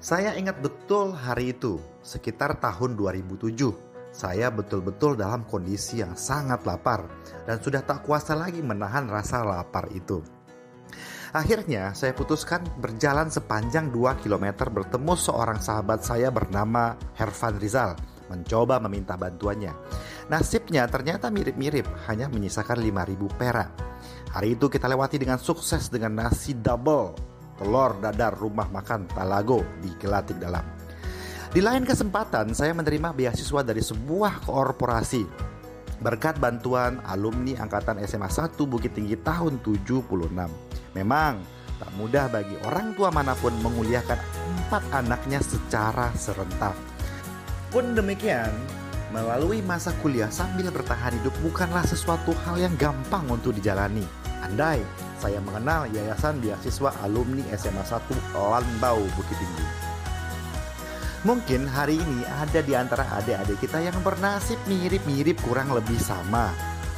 Saya ingat betul hari itu, sekitar tahun 2007. Saya betul-betul dalam kondisi yang sangat lapar dan sudah tak kuasa lagi menahan rasa lapar itu. Akhirnya saya putuskan berjalan sepanjang 2 km bertemu seorang sahabat saya bernama Hervan Rizal mencoba meminta bantuannya. Nasibnya ternyata mirip-mirip, hanya menyisakan 5000 perak. Hari itu kita lewati dengan sukses dengan nasi double telur dadar rumah makan Talago di Gelatik Dalam. Di lain kesempatan, saya menerima beasiswa dari sebuah korporasi berkat bantuan alumni angkatan SMA 1 Bukit Tinggi tahun 76. Memang tak mudah bagi orang tua mana pun menguliakan empat anaknya secara serentak. Pun demikian, melalui masa kuliah sambil bertahan hidup bukanlah sesuatu hal yang gampang untuk dijalani. Andai saya mengenal Yayasan Beasiswa Alumni SMA 1 Lanbau Bukit Tinggi. Mungkin hari ini ada di antara adik-adik kita yang bernasib mirip-mirip kurang lebih sama.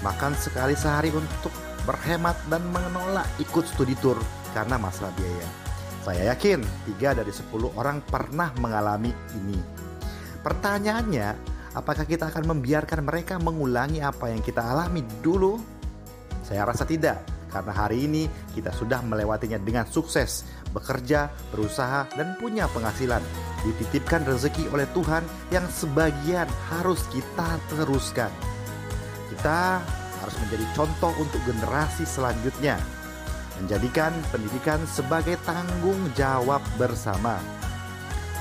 Makan sekali sehari untuk berhemat dan menolak ikut studi tour karena masalah biaya. Saya yakin 3 dari 10 orang pernah mengalami ini. Pertanyaannya, apakah kita akan membiarkan mereka mengulangi apa yang kita alami dulu? Saya rasa tidak karena hari ini kita sudah melewatinya dengan sukses, bekerja, berusaha, dan punya penghasilan. Dititipkan rezeki oleh Tuhan yang sebagian harus kita teruskan. Kita harus menjadi contoh untuk generasi selanjutnya, menjadikan pendidikan sebagai tanggung jawab bersama.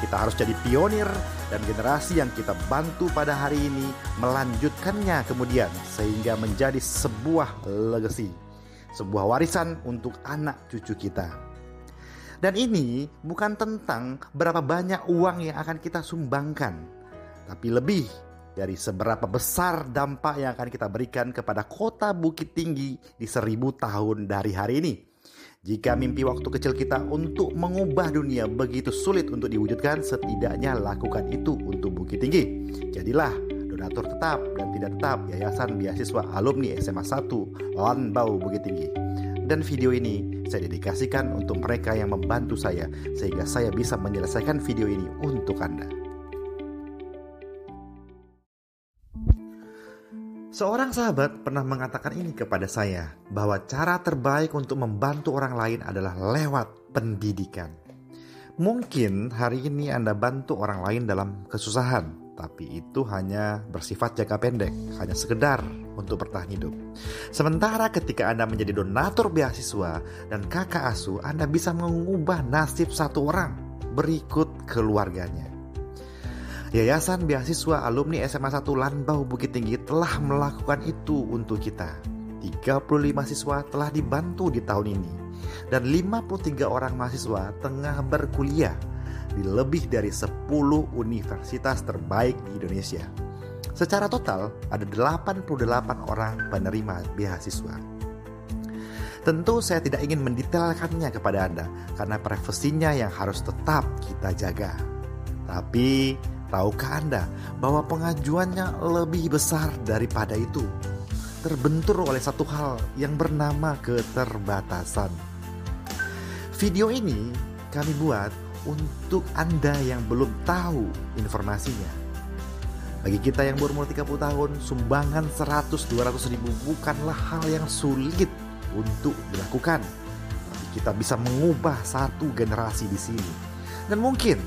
Kita harus jadi pionir dan generasi yang kita bantu pada hari ini melanjutkannya kemudian sehingga menjadi sebuah legacy sebuah warisan untuk anak cucu kita. Dan ini bukan tentang berapa banyak uang yang akan kita sumbangkan, tapi lebih dari seberapa besar dampak yang akan kita berikan kepada kota Bukit Tinggi di seribu tahun dari hari ini. Jika mimpi waktu kecil kita untuk mengubah dunia begitu sulit untuk diwujudkan, setidaknya lakukan itu untuk Bukit Tinggi. Jadilah donatur tetap dan tidak tetap Yayasan Beasiswa Alumni SMA 1 Lanbau Bukit Tinggi. Dan video ini saya dedikasikan untuk mereka yang membantu saya sehingga saya bisa menyelesaikan video ini untuk Anda. Seorang sahabat pernah mengatakan ini kepada saya bahwa cara terbaik untuk membantu orang lain adalah lewat pendidikan. Mungkin hari ini Anda bantu orang lain dalam kesusahan, tapi itu hanya bersifat jangka pendek, hanya sekedar untuk bertahan hidup. Sementara ketika Anda menjadi donatur beasiswa dan kakak asuh, Anda bisa mengubah nasib satu orang berikut keluarganya. Yayasan Beasiswa Alumni SMA 1 Lanbau Bukit Tinggi telah melakukan itu untuk kita. 35 siswa telah dibantu di tahun ini dan 53 orang mahasiswa tengah berkuliah di lebih dari 10 universitas terbaik di Indonesia. Secara total, ada 88 orang penerima beasiswa. Tentu saya tidak ingin mendetailkannya kepada Anda karena privasinya yang harus tetap kita jaga. Tapi, tahukah Anda bahwa pengajuannya lebih besar daripada itu? Terbentur oleh satu hal yang bernama keterbatasan. Video ini kami buat untuk Anda yang belum tahu informasinya. Bagi kita yang berumur 30 tahun, sumbangan 100-200 ribu bukanlah hal yang sulit untuk dilakukan. Tapi kita bisa mengubah satu generasi di sini. Dan mungkin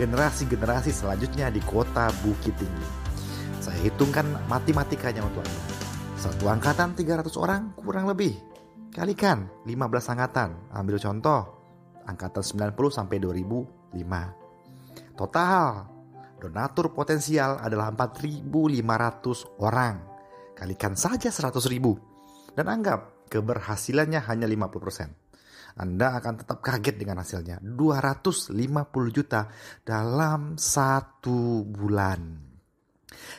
generasi-generasi selanjutnya di kota Bukit Tinggi. Saya hitungkan matematikanya untuk Anda. Satu angkatan 300 orang kurang lebih. Kalikan 15 angkatan. Ambil contoh angkatan 90 sampai 2005. Total donatur potensial adalah 4.500 orang. Kalikan saja 100.000 dan anggap keberhasilannya hanya 50%. Anda akan tetap kaget dengan hasilnya. 250 juta dalam satu bulan.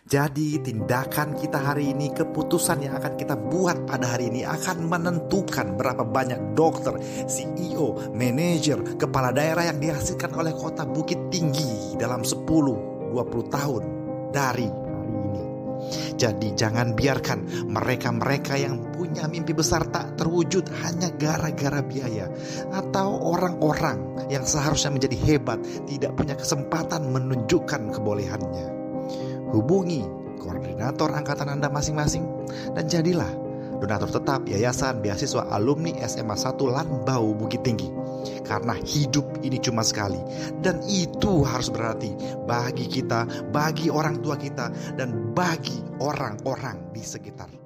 Jadi tindakan kita hari ini, keputusan yang akan kita buat pada hari ini akan menentukan berapa banyak dokter, CEO, manajer, kepala daerah yang dihasilkan oleh kota Bukit Tinggi dalam 10-20 tahun dari hari ini. Jadi jangan biarkan mereka-mereka yang punya mimpi besar tak terwujud hanya gara-gara biaya atau orang-orang yang seharusnya menjadi hebat tidak punya kesempatan menunjukkan kebolehannya. Hubungi koordinator angkatan Anda masing-masing dan jadilah donatur tetap Yayasan Beasiswa Alumni SMA 1 Lanbau Bukit Tinggi. Karena hidup ini cuma sekali dan itu harus berarti bagi kita, bagi orang tua kita dan bagi orang-orang di sekitar